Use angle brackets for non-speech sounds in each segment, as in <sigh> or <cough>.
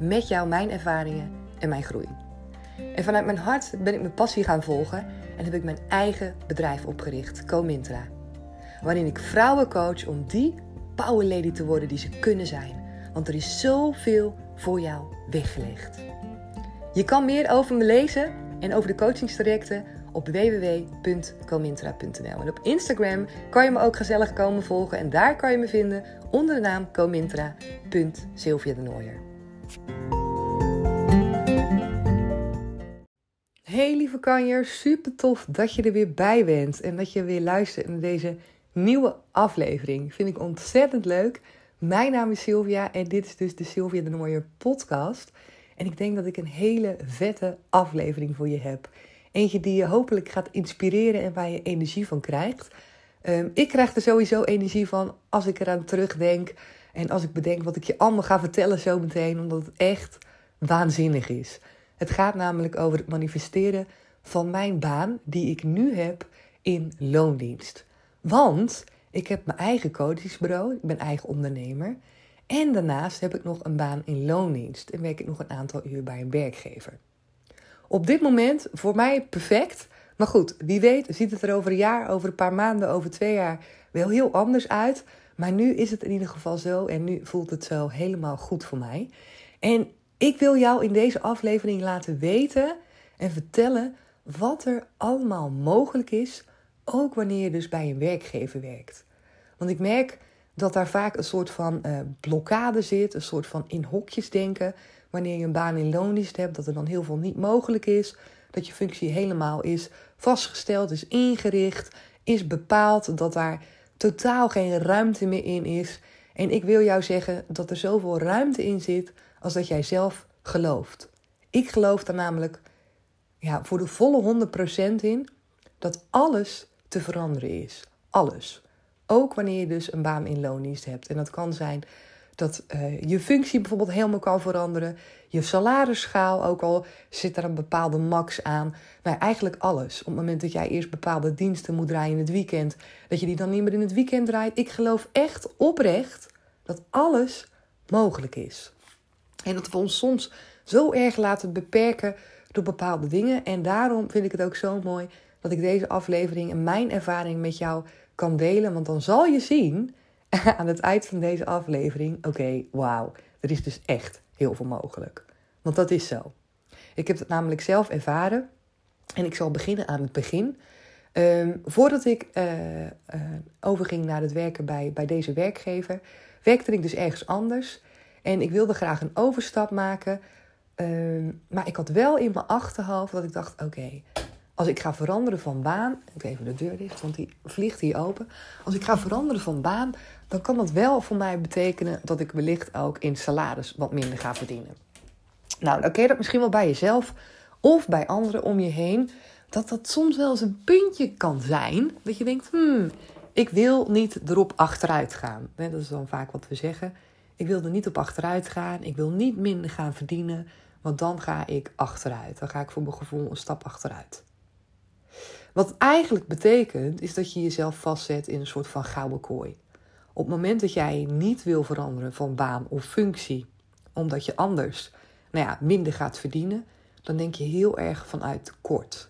met jou mijn ervaringen en mijn groei. En vanuit mijn hart ben ik mijn passie gaan volgen en heb ik mijn eigen bedrijf opgericht, Comintra. Waarin ik vrouwen coach om die power lady te worden die ze kunnen zijn. Want er is zoveel voor jou weggelegd. Je kan meer over me lezen en over de coachingstrajecten op www.comintra.nl. En op Instagram kan je me ook gezellig komen volgen en daar kan je me vinden onder de naam comintra.sylvia de Nooier. Hey lieve kanjer, super tof dat je er weer bij bent en dat je weer luistert naar deze nieuwe aflevering. Vind ik ontzettend leuk. Mijn naam is Sylvia en dit is dus de Sylvia de Nooier podcast. En ik denk dat ik een hele vette aflevering voor je heb. Eentje die je hopelijk gaat inspireren en waar je energie van krijgt. Ehm, ik krijg er sowieso energie van als ik eraan terugdenk. En als ik bedenk wat ik je allemaal ga vertellen zo meteen. Omdat het echt waanzinnig is. Het gaat namelijk over het manifesteren van mijn baan die ik nu heb in loondienst. Want ik heb mijn eigen coachingsbureau, ik ben eigen ondernemer. En daarnaast heb ik nog een baan in loondienst en werk ik nog een aantal uur bij een werkgever. Op dit moment voor mij perfect. Maar goed, wie weet ziet het er over een jaar, over een paar maanden, over twee jaar wel heel anders uit. Maar nu is het in ieder geval zo en nu voelt het zo helemaal goed voor mij. En ik wil jou in deze aflevering laten weten en vertellen wat er allemaal mogelijk is, ook wanneer je dus bij een werkgever werkt. Want ik merk dat daar vaak een soort van uh, blokkade zit, een soort van in hokjes denken. Wanneer je een baan in loondienst hebt, dat er dan heel veel niet mogelijk is. Dat je functie helemaal is vastgesteld, is ingericht, is bepaald. Dat daar totaal geen ruimte meer in is. En ik wil jou zeggen dat er zoveel ruimte in zit als dat jij zelf gelooft. Ik geloof daar namelijk ja, voor de volle 100% in dat alles te veranderen is. Alles. Ook wanneer je dus een baan in loondienst hebt. En dat kan zijn dat uh, je functie bijvoorbeeld helemaal kan veranderen. Je salarisschaal, ook al zit er een bepaalde max aan. Nou, eigenlijk alles. Op het moment dat jij eerst bepaalde diensten moet draaien in het weekend, dat je die dan niet meer in het weekend draait. Ik geloof echt oprecht dat alles mogelijk is. En dat we ons soms zo erg laten beperken door bepaalde dingen. En daarom vind ik het ook zo mooi dat ik deze aflevering en mijn ervaring met jou kan delen. Want dan zal je zien <laughs> aan het eind van deze aflevering: oké, wauw, er is dus echt heel veel mogelijk. Want dat is zo. Ik heb het namelijk zelf ervaren. En ik zal beginnen aan het begin. Ehm, voordat ik uh, uh, overging naar het werken bij, bij deze werkgever, werkte ik dus ergens anders. En ik wilde graag een overstap maken. Ehm, maar ik had wel in mijn achterhoofd dat ik dacht: oké, als ik ga veranderen van baan. Ik even de deur dicht, want die vliegt hier open. Als ik ga veranderen van baan, dan kan dat wel voor mij betekenen dat ik wellicht ook in salaris wat minder ga verdienen. Nou, dan ken je dat misschien wel bij jezelf of bij anderen om je heen. Dat dat soms wel eens een puntje kan zijn. Dat je denkt, hmm, ik wil niet erop achteruit gaan. Dat is dan vaak wat we zeggen. Ik wil er niet op achteruit gaan. Ik wil niet minder gaan verdienen. Want dan ga ik achteruit. Dan ga ik voor mijn gevoel een stap achteruit. Wat eigenlijk betekent, is dat je jezelf vastzet in een soort van gouden kooi. Op het moment dat jij niet wil veranderen van baan of functie, omdat je anders nou ja, minder gaat verdienen, dan denk je heel erg vanuit tekort.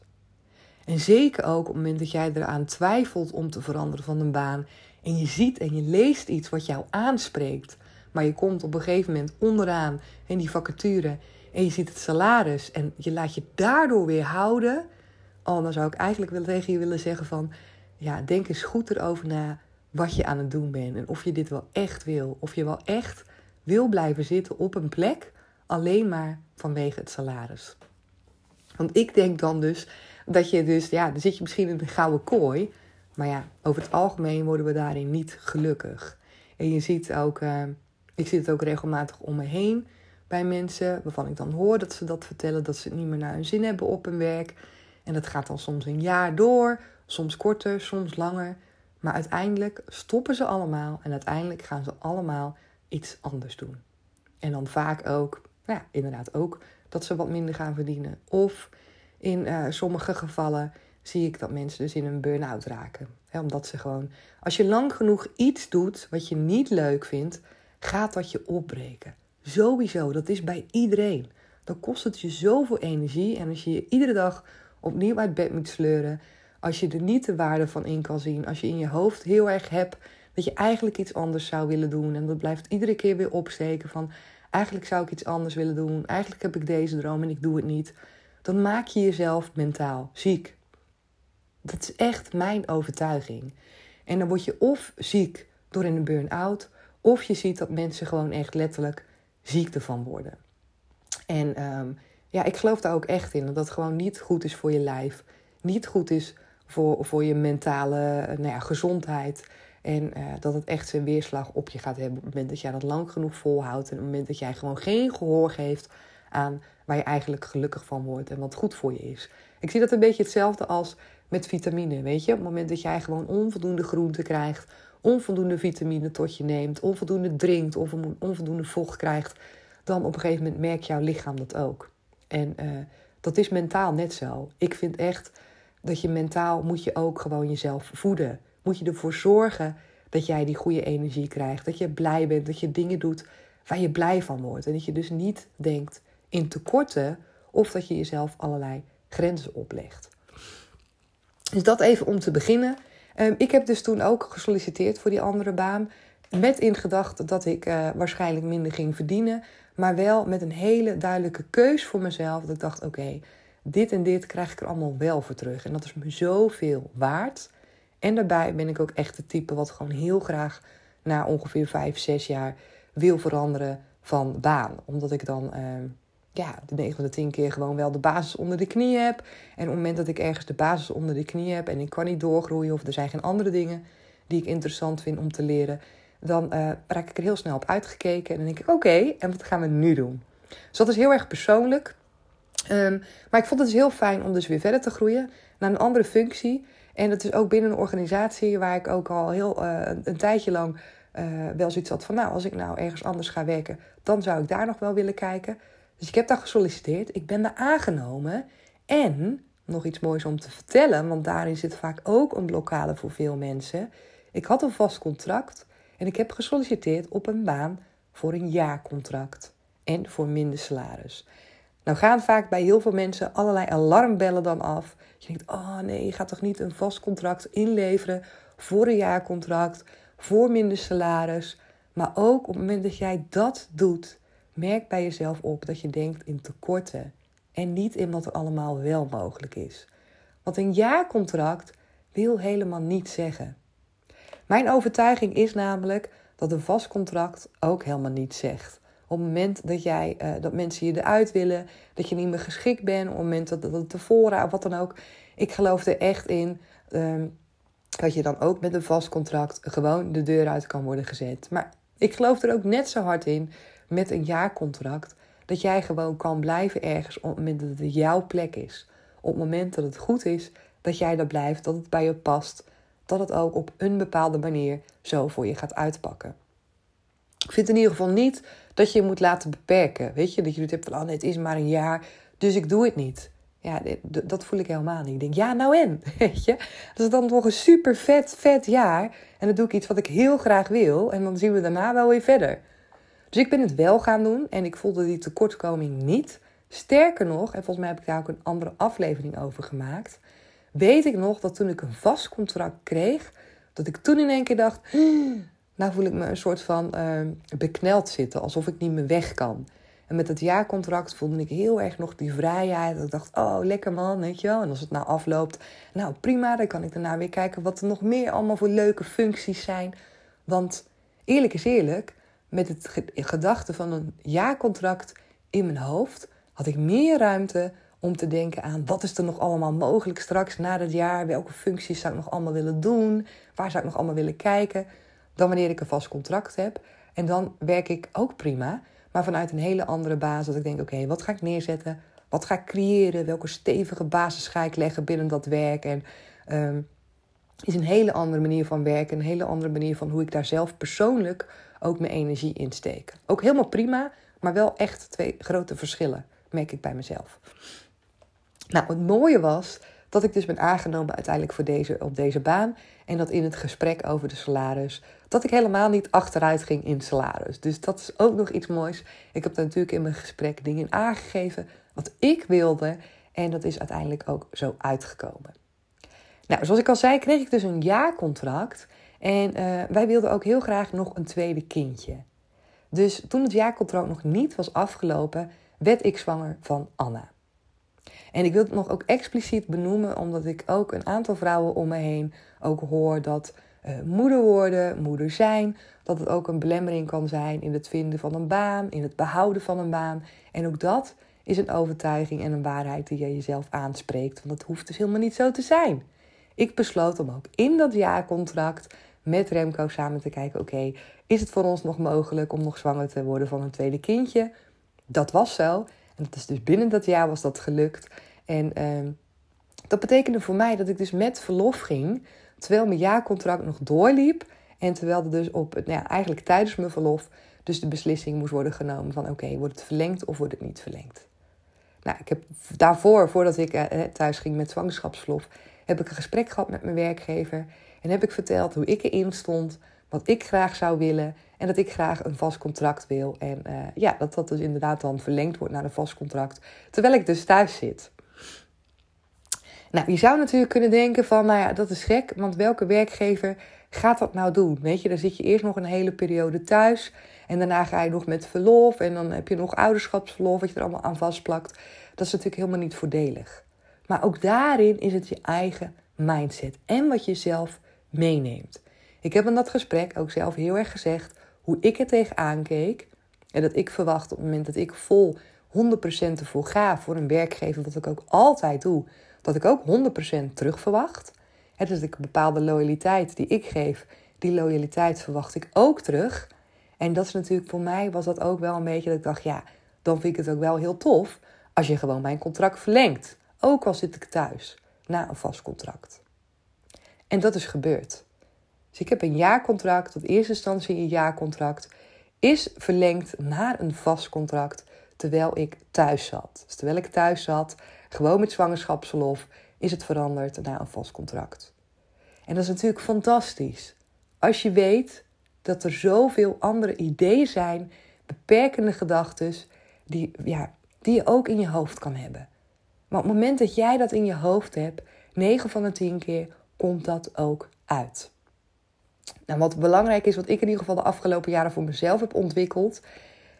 En zeker ook op het moment dat jij eraan twijfelt om te veranderen van een baan en je ziet en je leest iets wat jou aanspreekt, maar je komt op een gegeven moment onderaan in die vacature en je ziet het salaris en je laat je daardoor weer houden, oh, dan zou ik eigenlijk wel tegen je willen zeggen van, ja, denk eens goed erover na wat je aan het doen bent en of je dit wel echt wil, of je wel echt wil blijven zitten op een plek alleen maar vanwege het salaris. Want ik denk dan dus dat je dus, ja, dan zit je misschien in een gouden kooi. Maar ja, over het algemeen worden we daarin niet gelukkig. En je ziet ook, uh, ik zie het ook regelmatig om me heen. bij mensen waarvan ik dan hoor dat ze dat vertellen, dat ze het niet meer naar hun zin hebben op hun werk. En dat gaat dan soms een jaar door, soms korter, soms langer. Maar uiteindelijk stoppen ze allemaal en uiteindelijk gaan ze allemaal iets anders doen. En dan vaak ook, nou ja, inderdaad ook, dat ze wat minder gaan verdienen. Of in uh, sommige gevallen zie ik dat mensen dus in een burn-out raken. omdat ze gewoon, als je lang genoeg iets doet wat je niet leuk vindt, gaat dat je opbreken. Sowieso, dat is bij iedereen. Dan kost het je zoveel energie. En als je je iedere dag opnieuw uit bed moet sleuren, als je er niet de waarde van in kan zien, als je in je hoofd heel erg hebt dat je eigenlijk iets anders zou willen doen. En dat blijft iedere keer weer opsteken van eigenlijk zou ik iets anders willen doen. Eigenlijk heb ik deze droom en ik doe het niet. Dan maak je jezelf mentaal ziek. Dat is echt mijn overtuiging. En dan word je of ziek door in een burn-out, of je ziet dat mensen gewoon echt letterlijk ziek ervan worden. En ehm, ja, ik geloof daar ook echt in dat dat gewoon niet goed is voor je lijf, niet goed is voor, voor je mentale nou ja, gezondheid. En uh, dat het echt zijn weerslag op je gaat hebben op het moment dat jij dat lang genoeg volhoudt. En op het moment dat jij gewoon geen gehoor geeft aan waar je eigenlijk gelukkig van wordt en wat goed voor je is. Ik zie dat een beetje hetzelfde als met vitamine. Weet je, op het moment dat jij gewoon onvoldoende groente krijgt, onvoldoende vitamine tot je neemt, onvoldoende drinkt, of onvoldoende vocht krijgt, dan op een gegeven moment merkt jouw lichaam dat ook. En uh, dat is mentaal net zo. Ik vind echt dat je mentaal moet je ook gewoon jezelf voeden moet je ervoor zorgen dat jij die goede energie krijgt. Dat je blij bent, dat je dingen doet waar je blij van wordt. En dat je dus niet denkt in tekorten of dat je jezelf allerlei grenzen oplegt. Dus dat even om te beginnen. Ehm, ik heb dus toen ook gesolliciteerd voor die andere baan. Met in gedachte dat ik uh, waarschijnlijk minder ging verdienen. Maar wel met een hele duidelijke keus voor mezelf. Dat ik dacht: oké, dit en dit krijg ik er allemaal wel voor terug. En dat is me zoveel waard. En daarbij ben ik ook echt het type wat gewoon heel graag na ongeveer vijf, zes jaar wil veranderen van baan. Omdat ik dan uh, ja, de 9 van de 10 keer gewoon wel de basis onder de knie heb. En op het moment dat ik ergens de basis onder de knie heb en ik kan niet doorgroeien of er zijn geen andere dingen die ik interessant vind om te leren, dan uh, raak ik er heel snel op uitgekeken. En dan denk ik: oké, en wat gaan we nu doen? Dus dat is heel erg persoonlijk. Um, maar ik vond het dus heel fijn om dus weer verder te groeien naar een andere functie. En dat is ook binnen een organisatie waar ik ook al heel uh, een tijdje lang uh, wel zoiets had van, nou, als ik nou ergens anders ga werken, dan zou ik daar nog wel willen kijken. Dus ik heb daar gesolliciteerd, ik ben daar aangenomen. En nog iets moois om te vertellen, want daarin zit vaak ook een blokkade voor veel mensen. Ik had een vast contract en ik heb gesolliciteerd op een baan voor een jaarcontract en voor minder salaris. Nou gaan vaak bij heel veel mensen allerlei alarmbellen dan af. Je denkt, oh nee, je gaat toch niet een vast contract inleveren voor een jaarcontract, voor minder salaris. Maar ook op het moment dat jij dat doet, merk bij jezelf op dat je denkt in tekorten en niet in wat er allemaal wel mogelijk is. Want een jaarcontract wil helemaal niet zeggen. Mijn overtuiging is namelijk dat een vast contract ook helemaal niet zegt. Op het moment dat, jij, uh, dat mensen je eruit willen, dat je niet meer geschikt bent, op het moment dat, dat het tevoren of wat dan ook. Ik geloof er echt in um, dat je dan ook met een vast contract gewoon de deur uit kan worden gezet. Maar ik geloof er ook net zo hard in met een jaarcontract dat jij gewoon kan blijven ergens op het moment dat het jouw plek is. Op het moment dat het goed is, dat jij daar blijft, dat het bij je past, dat het ook op een bepaalde manier zo voor je gaat uitpakken. Ik vind in ieder geval niet dat je je moet laten beperken. Weet je, dat je het hebt van, oh het is maar een jaar, dus ik doe het niet. Ja, dat voel ik helemaal niet. Ik denk, ja, nou en, <laughs> weet je. Dat is dan toch een super vet, vet jaar. En dan doe ik iets wat ik heel graag wil. En dan zien we daarna wel weer verder. Dus ik ben het wel gaan doen. En ik voelde die tekortkoming niet. Sterker nog, en volgens mij heb ik daar ook een andere aflevering over gemaakt. Weet ik nog dat toen ik een vast contract kreeg, dat ik toen in één keer dacht: nou voel ik me een soort van uh, bekneld zitten, alsof ik niet meer weg kan. En met het jaarcontract voelde ik heel erg nog die vrijheid. Dat ik dacht, oh, lekker man, weet je wel. En als het nou afloopt, nou prima, dan kan ik daarna weer kijken wat er nog meer allemaal voor leuke functies zijn. Want eerlijk is eerlijk, met het gedachte van een jaarcontract in mijn hoofd, had ik meer ruimte om te denken aan wat is er nog allemaal mogelijk straks na dat jaar. Welke functies zou ik nog allemaal willen doen? Waar zou ik nog allemaal willen kijken? Dan wanneer ik een vast contract heb. En dan werk ik ook prima. maar vanuit een hele andere basis. Dat ik denk, oké, wat ga ik neerzetten? Wat ga ik creëren? Welke stevige basis ga ik leggen binnen dat werk? En um, is een hele andere manier van werken, een hele andere manier van hoe ik daar zelf persoonlijk ook mijn energie in steek. Ook helemaal prima, maar wel echt twee grote verschillen, merk ik bij mezelf. Nou, het mooie was dat ik dus ben aangenomen uiteindelijk voor deze, op deze baan. En dat in het gesprek over de salaris, dat ik helemaal niet achteruit ging in salaris. Dus dat is ook nog iets moois. Ik heb natuurlijk in mijn gesprek dingen aangegeven wat ik wilde. En dat is uiteindelijk ook zo uitgekomen. Nou, zoals ik al zei, kreeg ik dus een jaarcontract. En uh, wij wilden ook heel graag nog een tweede kindje. Dus toen het jaarcontract nog niet was afgelopen, werd ik zwanger van Anna. En ik wil het nog ook expliciet benoemen, omdat ik ook een aantal vrouwen om me heen ook hoor dat uh, moeder worden, moeder zijn, dat het ook een belemmering kan zijn in het vinden van een baan, in het behouden van een baan. En ook dat is een overtuiging en een waarheid die je jezelf aanspreekt, want dat hoeft dus helemaal niet zo te zijn. Ik besloot om ook in dat jaarcontract met Remco samen te kijken: oké, is het voor ons nog mogelijk om nog zwanger te worden van een tweede kindje? Dat was zo. En dat is dus binnen dat jaar was dat gelukt. En uh, dat betekende voor mij dat ik dus met verlof ging, terwijl mijn jaarcontract nog doorliep. En terwijl er dus op, nou ja, eigenlijk tijdens mijn verlof, dus de beslissing moest worden genomen van oké, wordt het verlengd of wordt het niet verlengd? Nou, ik heb daarvoor, voordat ik uh, thuis ging met zwangerschapsverlof, heb ik een gesprek gehad met mijn werkgever. En heb ik verteld hoe ik erin stond, wat ik graag zou willen. En dat ik graag een vast contract wil. En uh, ja, dat dat dus inderdaad dan verlengd wordt naar een vast contract. Terwijl ik dus thuis zit. Nou, je zou natuurlijk kunnen denken van, nou ja, dat is gek. Want welke werkgever gaat dat nou doen? Weet je, dan zit je eerst nog een hele periode thuis. En daarna ga je nog met verlof. En dan heb je nog ouderschapsverlof, wat je er allemaal aan vastplakt. Dat is natuurlijk helemaal niet voordelig. Maar ook daarin is het je eigen mindset en wat je zelf meeneemt. Ik heb in dat gesprek ook zelf heel erg gezegd hoe ik er tegenaan keek. En dat ik verwacht op het moment dat ik vol 100% ervoor ga voor een werkgever, wat ik ook altijd doe, dat ik ook 100% terug verwacht. Het dus ik bepaalde loyaliteit die ik geef, die loyaliteit verwacht ik ook terug. En dat is natuurlijk voor mij was dat ook wel een beetje dat ik dacht, ja, dan vind ik het ook wel heel tof als je gewoon mijn contract verlengt. Ook al zit ik thuis, na een vast contract. En dat is gebeurd. Dus ik heb een jaarcontract, tot eerste instantie een jaarcontract, is verlengd naar een vast contract terwijl ik thuis zat. Dus terwijl ik thuis zat, gewoon met zwangerschapsverlof, is het veranderd naar een vast contract. En dat is natuurlijk fantastisch. Als je weet dat er zoveel andere ideeën zijn, beperkende gedachten, die, ja, die je ook in je hoofd kan hebben. Maar op het moment dat jij dat in je hoofd hebt, 9 van de 10 keer komt dat ook uit. Nou, wat belangrijk is, wat ik in ieder geval de afgelopen jaren voor mezelf heb ontwikkeld.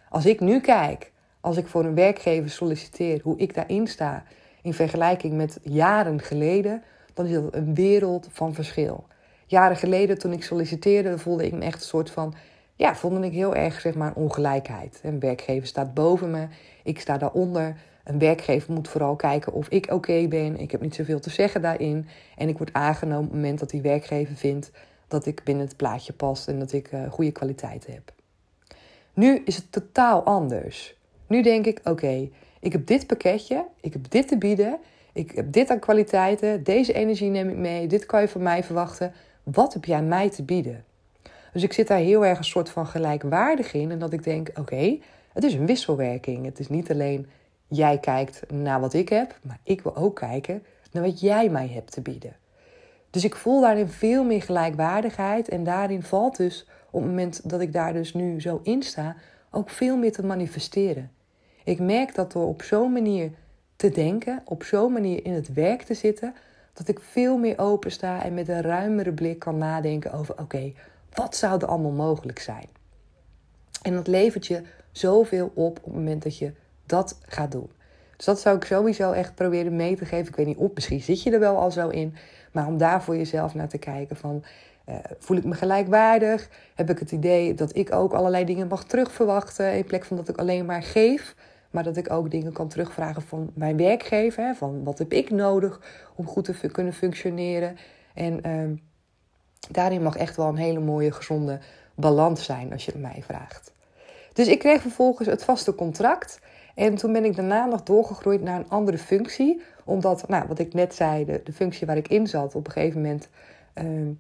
Als ik nu kijk, als ik voor een werkgever solliciteer, hoe ik daarin sta in vergelijking met jaren geleden, dan is dat een wereld van verschil. Jaren geleden, toen ik solliciteerde, voelde ik me echt een soort van. Ja, vond ik heel erg zeg maar ongelijkheid. Een werkgever staat boven me, ik sta daaronder. Een werkgever moet vooral kijken of ik oké ben. Ik heb niet zoveel te zeggen daarin. En ik word aangenomen op het moment dat die werkgever vindt dat ik binnen het plaatje pas en dat ik uh, goede kwaliteit heb. Nu is het totaal anders. Nu denk ik: oké, ik heb dit pakketje, ik heb dit te bieden, ik heb dit aan kwaliteiten, deze energie neem ik mee, dit kan je van mij verwachten. Wat heb jij mij te bieden? Dus ik zit daar heel erg een soort van gelijkwaardig in en dat ik denk: oké, het is een wisselwerking. Het is niet alleen jij kijkt naar wat ik heb, maar ik wil ook kijken naar wat jij mij hebt te bieden. Dus ik voel daarin veel meer gelijkwaardigheid en daarin valt dus op het moment dat ik daar dus nu zo in sta, ook veel meer te manifesteren. Ik merk dat door op zo'n manier te denken, op zo'n manier in het werk te zitten, dat ik veel meer open sta en met een ruimere blik kan nadenken over: oké, wat zou er allemaal mogelijk zijn? En dat levert je zoveel op op het moment dat je dat gaat doen. Dus dat zou ik sowieso echt proberen mee te geven. Ik weet niet of, misschien zit je er wel al zo in. Maar om daar voor jezelf naar te kijken van... Uh, voel ik me gelijkwaardig? Heb ik het idee dat ik ook allerlei dingen mag terugverwachten... in plek van dat ik alleen maar geef... Maar dat ik ook dingen kan terugvragen van mijn werkgever. Hè, van wat heb ik nodig om goed te kunnen functioneren. En uh, daarin mag echt wel een hele mooie, gezonde balans zijn als je het mij vraagt. Dus ik kreeg vervolgens het vaste contract. En toen ben ik daarna nog doorgegroeid naar een andere functie. Omdat, nou, wat ik net zei, de, de functie waar ik in zat, op een gegeven moment ehm,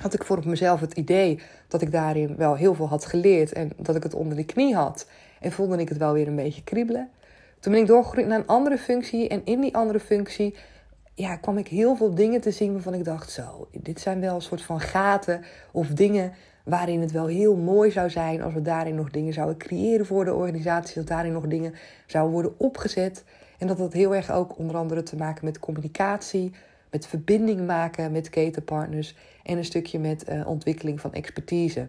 had ik voor mezelf het idee dat ik daarin wel heel veel had geleerd en dat ik het onder de knie had. En voelde ik het wel weer een beetje kriebelen. Toen ben ik doorgegroeid naar een andere functie. En in die andere functie ja, kwam ik heel veel dingen te zien waarvan ik dacht: zo, dit zijn wel een soort van gaten of dingen waarin het wel heel mooi zou zijn als we daarin nog dingen zouden creëren voor de organisatie, dat daarin nog dingen zouden worden opgezet. En dat had heel erg ook onder andere te maken met communicatie, met verbinding maken met ketenpartners en een stukje met uh, ontwikkeling van expertise.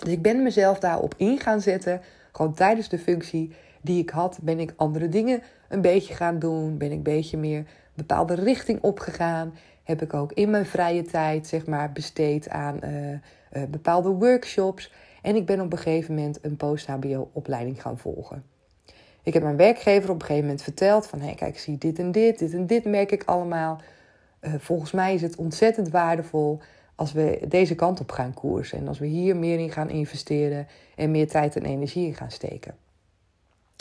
Dus ik ben mezelf daarop in gaan zetten, gewoon tijdens de functie die ik had, ben ik andere dingen een beetje gaan doen, ben ik een beetje meer een bepaalde richting opgegaan. Heb ik ook in mijn vrije tijd, zeg maar, besteed aan uh, uh, bepaalde workshops. En ik ben op een gegeven moment een post-HBO-opleiding gaan volgen. Ik heb mijn werkgever op een gegeven moment verteld van... hé, hey, kijk, ik zie dit en dit, dit en dit merk ik allemaal. Uh, volgens mij is het ontzettend waardevol als we deze kant op gaan koersen. En als we hier meer in gaan investeren en meer tijd en energie in gaan steken.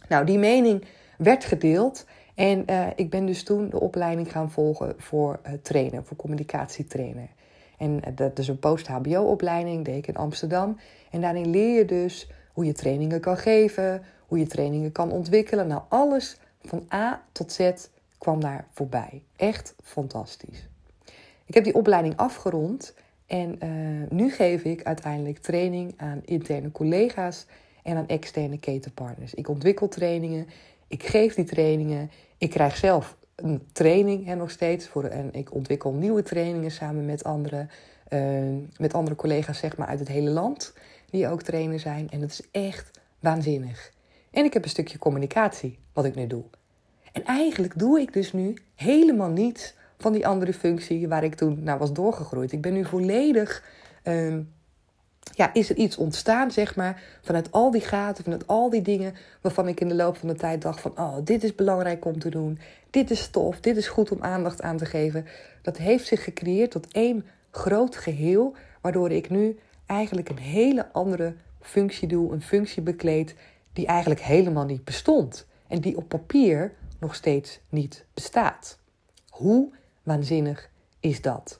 Nou, die mening werd gedeeld. En uh, ik ben dus toen de opleiding gaan volgen voor uh, trainer, voor communicatietrainer. En uh, dat is een post-HBO-opleiding, deed ik in Amsterdam. En daarin leer je dus hoe je trainingen kan geven, hoe je trainingen kan ontwikkelen. Nou, alles van A tot Z kwam daar voorbij. Echt fantastisch. Ik heb die opleiding afgerond en uh, nu geef ik uiteindelijk training aan interne collega's en aan externe ketenpartners. Ik ontwikkel trainingen, ik geef die trainingen, ik krijg zelf een training hè, nog steeds voor, en ik ontwikkel nieuwe trainingen samen met andere, uh, met andere collega's zeg maar, uit het hele land die ook trainer zijn. En dat is echt waanzinnig. En ik heb een stukje communicatie, wat ik nu doe. En eigenlijk doe ik dus nu helemaal niets van die andere functie waar ik toen naar was doorgegroeid. Ik ben nu volledig. Um, ja, is er iets ontstaan, zeg maar, vanuit al die gaten, vanuit al die dingen waarvan ik in de loop van de tijd dacht van, oh, dit is belangrijk om te doen, dit is tof, dit is goed om aandacht aan te geven. Dat heeft zich gecreëerd tot één groot geheel, waardoor ik nu eigenlijk een hele andere functie doe, een functie bekleed die eigenlijk helemaal niet bestond en die op papier nog steeds niet bestaat. Hoe waanzinnig is dat?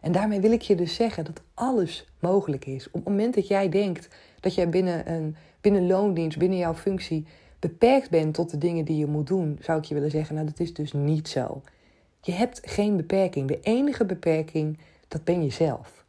En daarmee wil ik je dus zeggen dat alles mogelijk is. Op het moment dat jij denkt dat jij binnen een binnen loondienst, binnen jouw functie, beperkt bent tot de dingen die je moet doen, zou ik je willen zeggen, nou dat is dus niet zo. Je hebt geen beperking. De enige beperking, dat ben jezelf.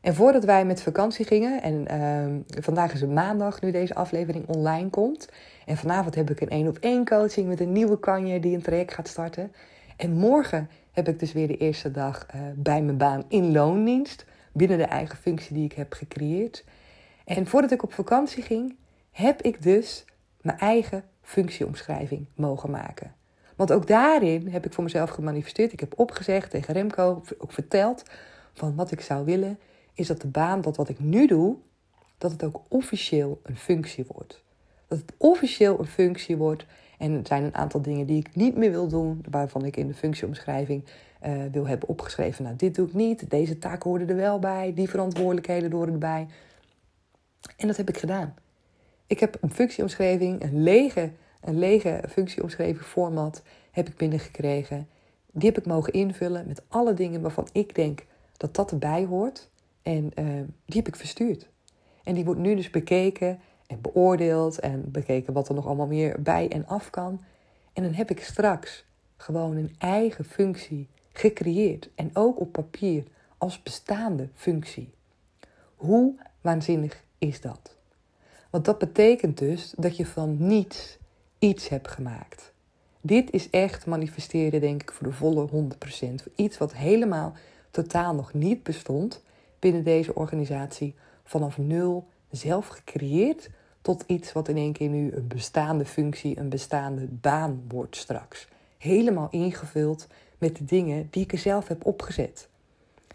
En voordat wij met vakantie gingen, en uh, vandaag is het maandag nu deze aflevering online komt. En vanavond heb ik een één op één coaching met een nieuwe kanje die een traject gaat starten. En morgen heb ik dus weer de eerste dag uh, bij mijn baan in loondienst. Binnen de eigen functie die ik heb gecreëerd. En voordat ik op vakantie ging, heb ik dus mijn eigen functieomschrijving mogen maken. Want ook daarin heb ik voor mezelf gemanifesteerd. Ik heb opgezegd tegen Remco, ook verteld van wat ik zou willen is dat de baan, dat wat ik nu doe, dat het ook officieel een functie wordt. Dat het officieel een functie wordt. En er zijn een aantal dingen die ik niet meer wil doen, waarvan ik in de functieomschrijving uh, wil hebben opgeschreven. Nou, dit doe ik niet, deze taken horen er wel bij, die verantwoordelijkheden horen erbij. En dat heb ik gedaan. Ik heb een functieomschrijving, een lege, een lege functieomschrijving format heb ik binnengekregen. Die heb ik mogen invullen met alle dingen waarvan ik denk dat dat erbij hoort. En uh, die heb ik verstuurd. En die wordt nu dus bekeken en beoordeeld en bekeken wat er nog allemaal meer bij en af kan. En dan heb ik straks gewoon een eigen functie gecreëerd en ook op papier als bestaande functie. Hoe waanzinnig is dat? Want dat betekent dus dat je van niets iets hebt gemaakt. Dit is echt manifesteren, denk ik, voor de volle 100%. Voor iets wat helemaal totaal nog niet bestond, binnen deze organisatie vanaf nul zelf gecreëerd tot iets wat in één keer nu een bestaande functie, een bestaande baan wordt straks. Helemaal ingevuld met de dingen die ik er zelf heb opgezet.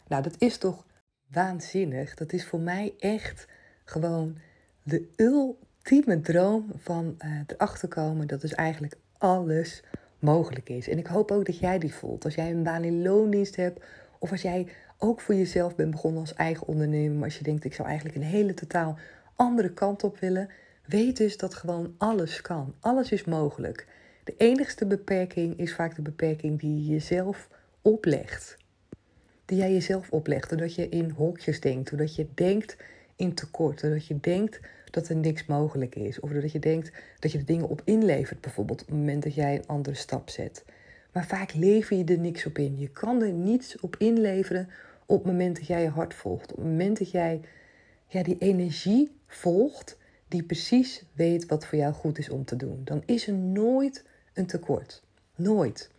Nou, dat is toch waanzinnig. Dat is voor mij echt gewoon de ultieme droom van uh, erachter komen dat dus eigenlijk alles mogelijk is. En ik hoop ook dat jij die voelt. Als jij een baan in loondienst hebt of als jij ook voor jezelf bent begonnen als eigen ondernemer, maar als je denkt ik zou eigenlijk een hele totaal andere kant op willen, weet dus dat gewoon alles kan. Alles is mogelijk. De enigste beperking is vaak de beperking die je jezelf oplegt. Die jij jezelf oplegt, doordat je in hokjes denkt, doordat je denkt in tekort, doordat je denkt dat er niks mogelijk is, of doordat je denkt dat je de dingen op inlevert, bijvoorbeeld op het moment dat jij een andere stap zet. Maar vaak lever je er niks op in. Je kan er niets op inleveren op het moment dat jij je hart volgt. Op het moment dat jij ja, die energie volgt die precies weet wat voor jou goed is om te doen. Dan is er nooit een tekort. Nooit.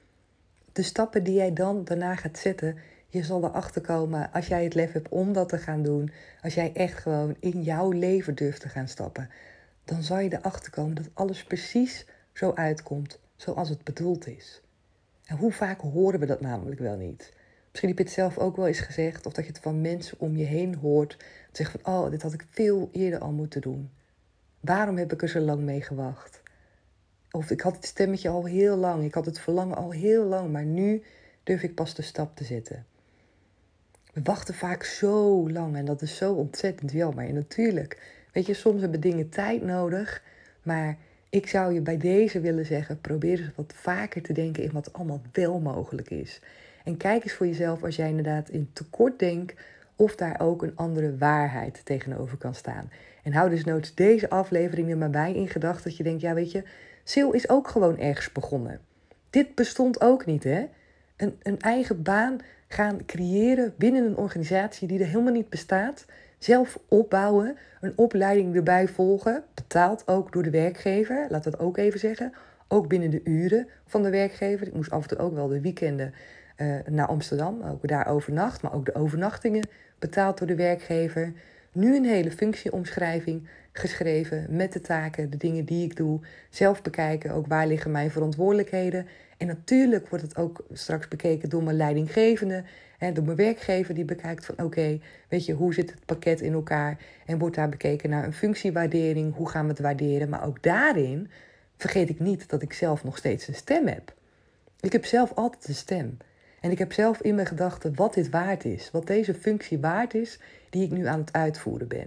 De stappen die jij dan daarna gaat zetten, je zal erachter komen als jij het lef hebt om dat te gaan doen. Als jij echt gewoon in jouw leven durft te gaan stappen. Dan zal je erachter komen dat alles precies zo uitkomt zoals het bedoeld is. En hoe vaak horen we dat namelijk wel niet? Misschien heb je het zelf ook wel eens gezegd, of dat je het van mensen om je heen hoort. Zeggen van, oh, dit had ik veel eerder al moeten doen. Waarom heb ik er zo lang mee gewacht? Of ik had het stemmetje al heel lang, ik had het verlangen al heel lang, maar nu durf ik pas de stap te zetten. We wachten vaak zo lang en dat is zo ontzettend jammer. En natuurlijk, weet je, soms hebben dingen tijd nodig, maar ik zou je bij deze willen zeggen: probeer eens wat vaker te denken in wat allemaal wel mogelijk is. En kijk eens voor jezelf als jij inderdaad in tekort denkt, of daar ook een andere waarheid tegenover kan staan. En hou dus noods deze aflevering er maar bij in gedachten dat je denkt: ja, weet je, Sil is ook gewoon ergens begonnen. Dit bestond ook niet, hè? Een, een eigen baan gaan creëren binnen een organisatie die er helemaal niet bestaat. Zelf opbouwen, een opleiding erbij volgen, betaald ook door de werkgever, laat dat ook even zeggen. Ook binnen de uren van de werkgever. Ik moest af en toe ook wel de weekenden uh, naar Amsterdam, ook daar overnacht, maar ook de overnachtingen betaald door de werkgever. Nu een hele functieomschrijving geschreven met de taken, de dingen die ik doe. Zelf bekijken, ook waar liggen mijn verantwoordelijkheden. En natuurlijk wordt het ook straks bekeken door mijn leidinggevende, hè, door mijn werkgever die bekijkt van oké, weet je, hoe zit het pakket in elkaar? En wordt daar bekeken naar een functiewaardering, hoe gaan we het waarderen? Maar ook daarin vergeet ik niet dat ik zelf nog steeds een stem heb. Ik heb zelf altijd een stem. En ik heb zelf in mijn gedachten wat dit waard is, wat deze functie waard is die ik nu aan het uitvoeren ben.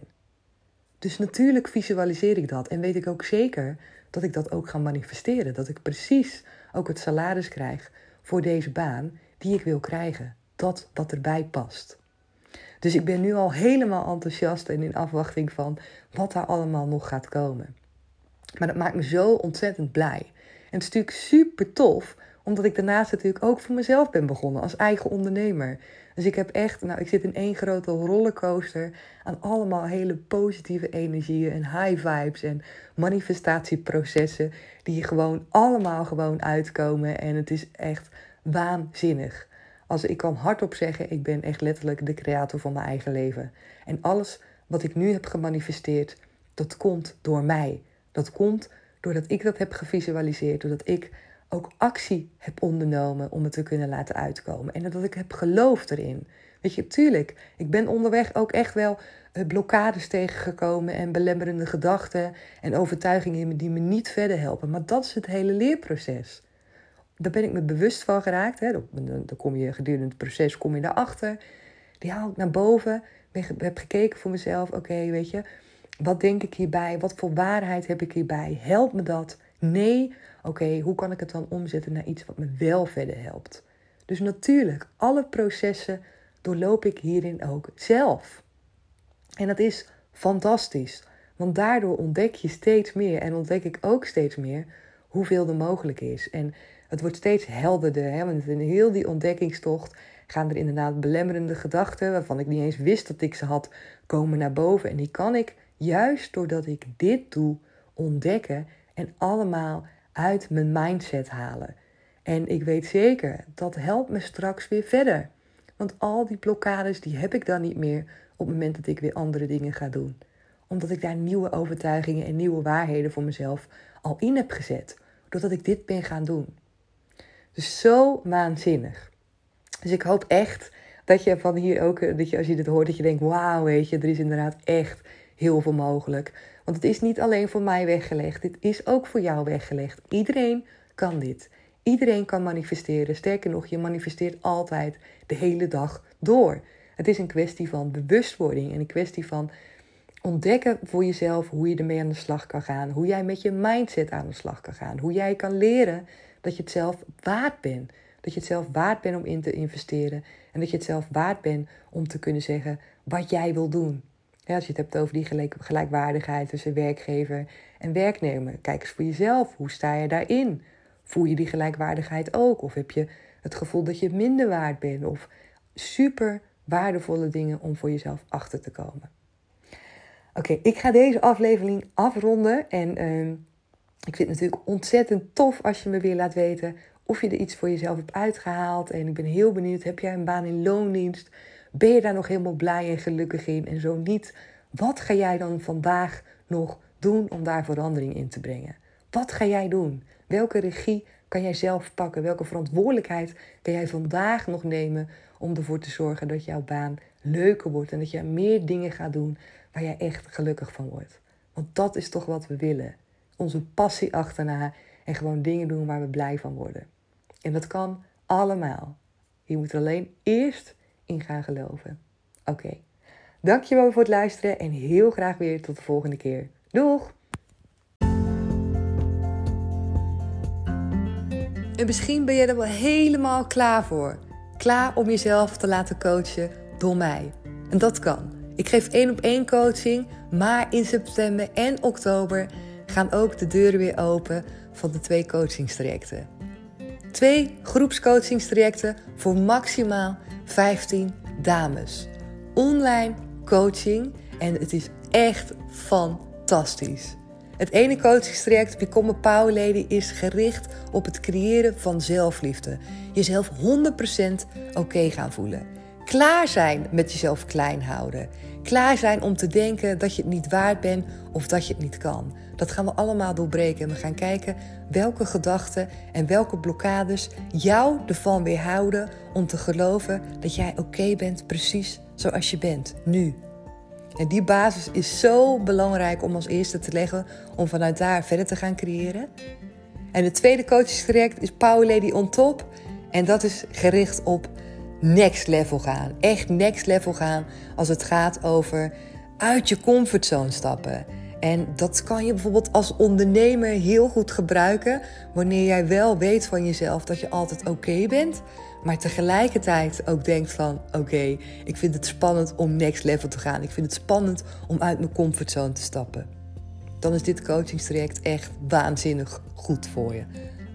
Dus natuurlijk visualiseer ik dat en weet ik ook zeker dat ik dat ook ga manifesteren. Dat ik precies ook het salaris krijg voor deze baan die ik wil krijgen. Dat wat erbij past. Dus ik ben nu al helemaal enthousiast en in afwachting van wat daar allemaal nog gaat komen. Maar dat maakt me zo ontzettend blij. En het is natuurlijk super tof omdat ik daarnaast natuurlijk ook voor mezelf ben begonnen als eigen ondernemer. Dus ik heb echt, nou, ik zit in één grote rollercoaster aan allemaal hele positieve energieën en high vibes en manifestatieprocessen die gewoon allemaal gewoon uitkomen. En het is echt waanzinnig. Als ik kan hardop zeggen, ik ben echt letterlijk de creator van mijn eigen leven. En alles wat ik nu heb gemanifesteerd, dat komt door mij. Dat komt doordat ik dat heb gevisualiseerd, doordat ik ook actie heb ondernomen om het te kunnen laten uitkomen. En dat ik heb geloofd erin. Weet je, tuurlijk, ik ben onderweg ook echt wel eh, blokkades tegengekomen en belemmerende gedachten en overtuigingen die me niet verder helpen. Maar dat is het hele leerproces. Daar ben ik me bewust van geraakt. Hè. Dan kom je gedurende het proces kom je daarachter. Die haal ik naar boven. Ik heb gekeken voor mezelf. Oké, weet je, wat denk ik hierbij? Wat voor waarheid heb ik hierbij? Helpt me dat? Nee, oké, hoe kan ik het dan omzetten naar iets wat me wel verder helpt? Dus natuurlijk, alle processen doorloop ik hierin ook zelf. En dat is fantastisch, want daardoor ontdek je steeds meer en ontdek ik ook steeds meer hoeveel er mogelijk is. En het wordt steeds helderder, hè? want in heel die ontdekkingstocht gaan er inderdaad belemmerende gedachten, waarvan ik niet eens wist dat ik ze had, komen naar boven. En die kan ik juist doordat ik dit doe ontdekken en allemaal uit mijn mindset halen. En ik weet zeker, dat helpt me straks weer verder. Want al die blokkades, die heb ik dan niet meer op het moment dat ik weer andere dingen ga doen. Omdat ik daar nieuwe overtuigingen en nieuwe waarheden voor mezelf al in heb gezet. Doordat ik dit ben gaan doen. Dus zo waanzinnig. Dus ik hoop echt dat je van hier ook, dat je als je dit hoort, dat je denkt, wauw, weet je, er is inderdaad echt heel veel mogelijk. Want het is niet alleen voor mij weggelegd, dit is ook voor jou weggelegd. Iedereen kan dit. Iedereen kan manifesteren. Sterker nog, je manifesteert altijd de hele dag door. Het is een kwestie van bewustwording en een kwestie van ontdekken voor jezelf hoe je ermee aan de slag kan gaan. Hoe jij met je mindset aan de slag kan gaan. Hoe jij kan leren dat je het zelf waard bent. Dat je het zelf waard bent om in te investeren. En dat je het zelf waard bent om te kunnen zeggen wat jij wil doen. Ja, als je het hebt over die gelijk, gelijkwaardigheid tussen werkgever en werknemer. Kijk eens voor jezelf. Hoe sta je daarin? Voel je die gelijkwaardigheid ook? Of heb je het gevoel dat je minder waard bent? Of super waardevolle dingen om voor jezelf achter te komen. Oké, ik ga deze aflevering afronden. En uh, ik vind het natuurlijk ontzettend tof als je me weer laat weten of je er iets voor jezelf hebt uitgehaald. En ik ben heel benieuwd, heb jij een baan in loondienst? Ben je daar nog helemaal blij en gelukkig in? En zo niet, wat ga jij dan vandaag nog doen om daar verandering in te brengen? Wat ga jij doen? Welke regie kan jij zelf pakken? Welke verantwoordelijkheid kan jij vandaag nog nemen om ervoor te zorgen dat jouw baan leuker wordt en dat je meer dingen gaat doen waar jij echt gelukkig van wordt? Want dat is toch wat we willen. Onze passie achterna en gewoon dingen doen waar we blij van worden. En dat kan allemaal. Je moet er alleen eerst in gaan geloven. Oké, dankjewel voor het luisteren en heel graag weer tot de volgende keer. Doeg! En misschien ben je er wel helemaal klaar voor. Klaar om jezelf te laten coachen door mij. En dat kan. Ik geef één op één coaching, maar in september en oktober gaan ook de deuren weer open van de twee coachingstrajecten. Twee groepscoachingstrajecten voor maximaal 15 dames. Online coaching en het is echt fantastisch. Het ene coachingstraject, Become a Power Lady, is gericht op het creëren van zelfliefde. Jezelf 100% oké gaan voelen. Klaar zijn met jezelf klein houden. Klaar zijn om te denken dat je het niet waard bent of dat je het niet kan. Dat gaan we allemaal doorbreken. En we gaan kijken welke gedachten en welke blokkades jou ervan weerhouden om te geloven dat jij oké bent precies zoals je bent, nu. En die basis is zo belangrijk om als eerste te leggen om vanuit daar verder te gaan creëren. En het tweede coachingstraject is Power Lady on Top. En dat is gericht op next level gaan. Echt next level gaan als het gaat over uit je comfortzone stappen. En dat kan je bijvoorbeeld als ondernemer heel goed gebruiken wanneer jij wel weet van jezelf dat je altijd oké bent, maar tegelijkertijd ook denkt van oké, ik vind het spannend om next level te gaan. Ik vind het spannend om uit mijn comfortzone te stappen. Dan is dit coachingstraject echt waanzinnig goed voor je.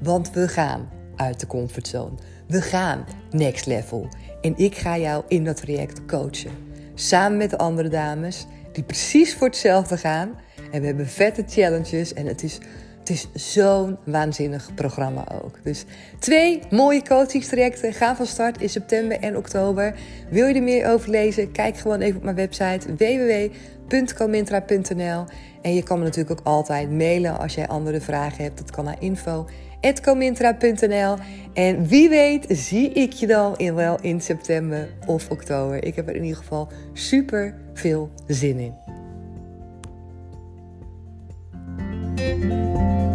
Want we gaan uit de comfortzone. We gaan next level. En ik ga jou in dat traject coachen. Samen met de andere dames die precies voor hetzelfde gaan. En we hebben vette challenges en het is het is zo'n waanzinnig programma ook. Dus twee mooie coachingstrajecten gaan van start in september en oktober. Wil je er meer over lezen? Kijk gewoon even op mijn website www.comintra.nl. En je kan me natuurlijk ook altijd mailen als jij andere vragen hebt. Dat kan naar info.comintra.nl. En wie weet zie ik je dan in, wel in september of oktober. Ik heb er in ieder geval super veel zin in. Música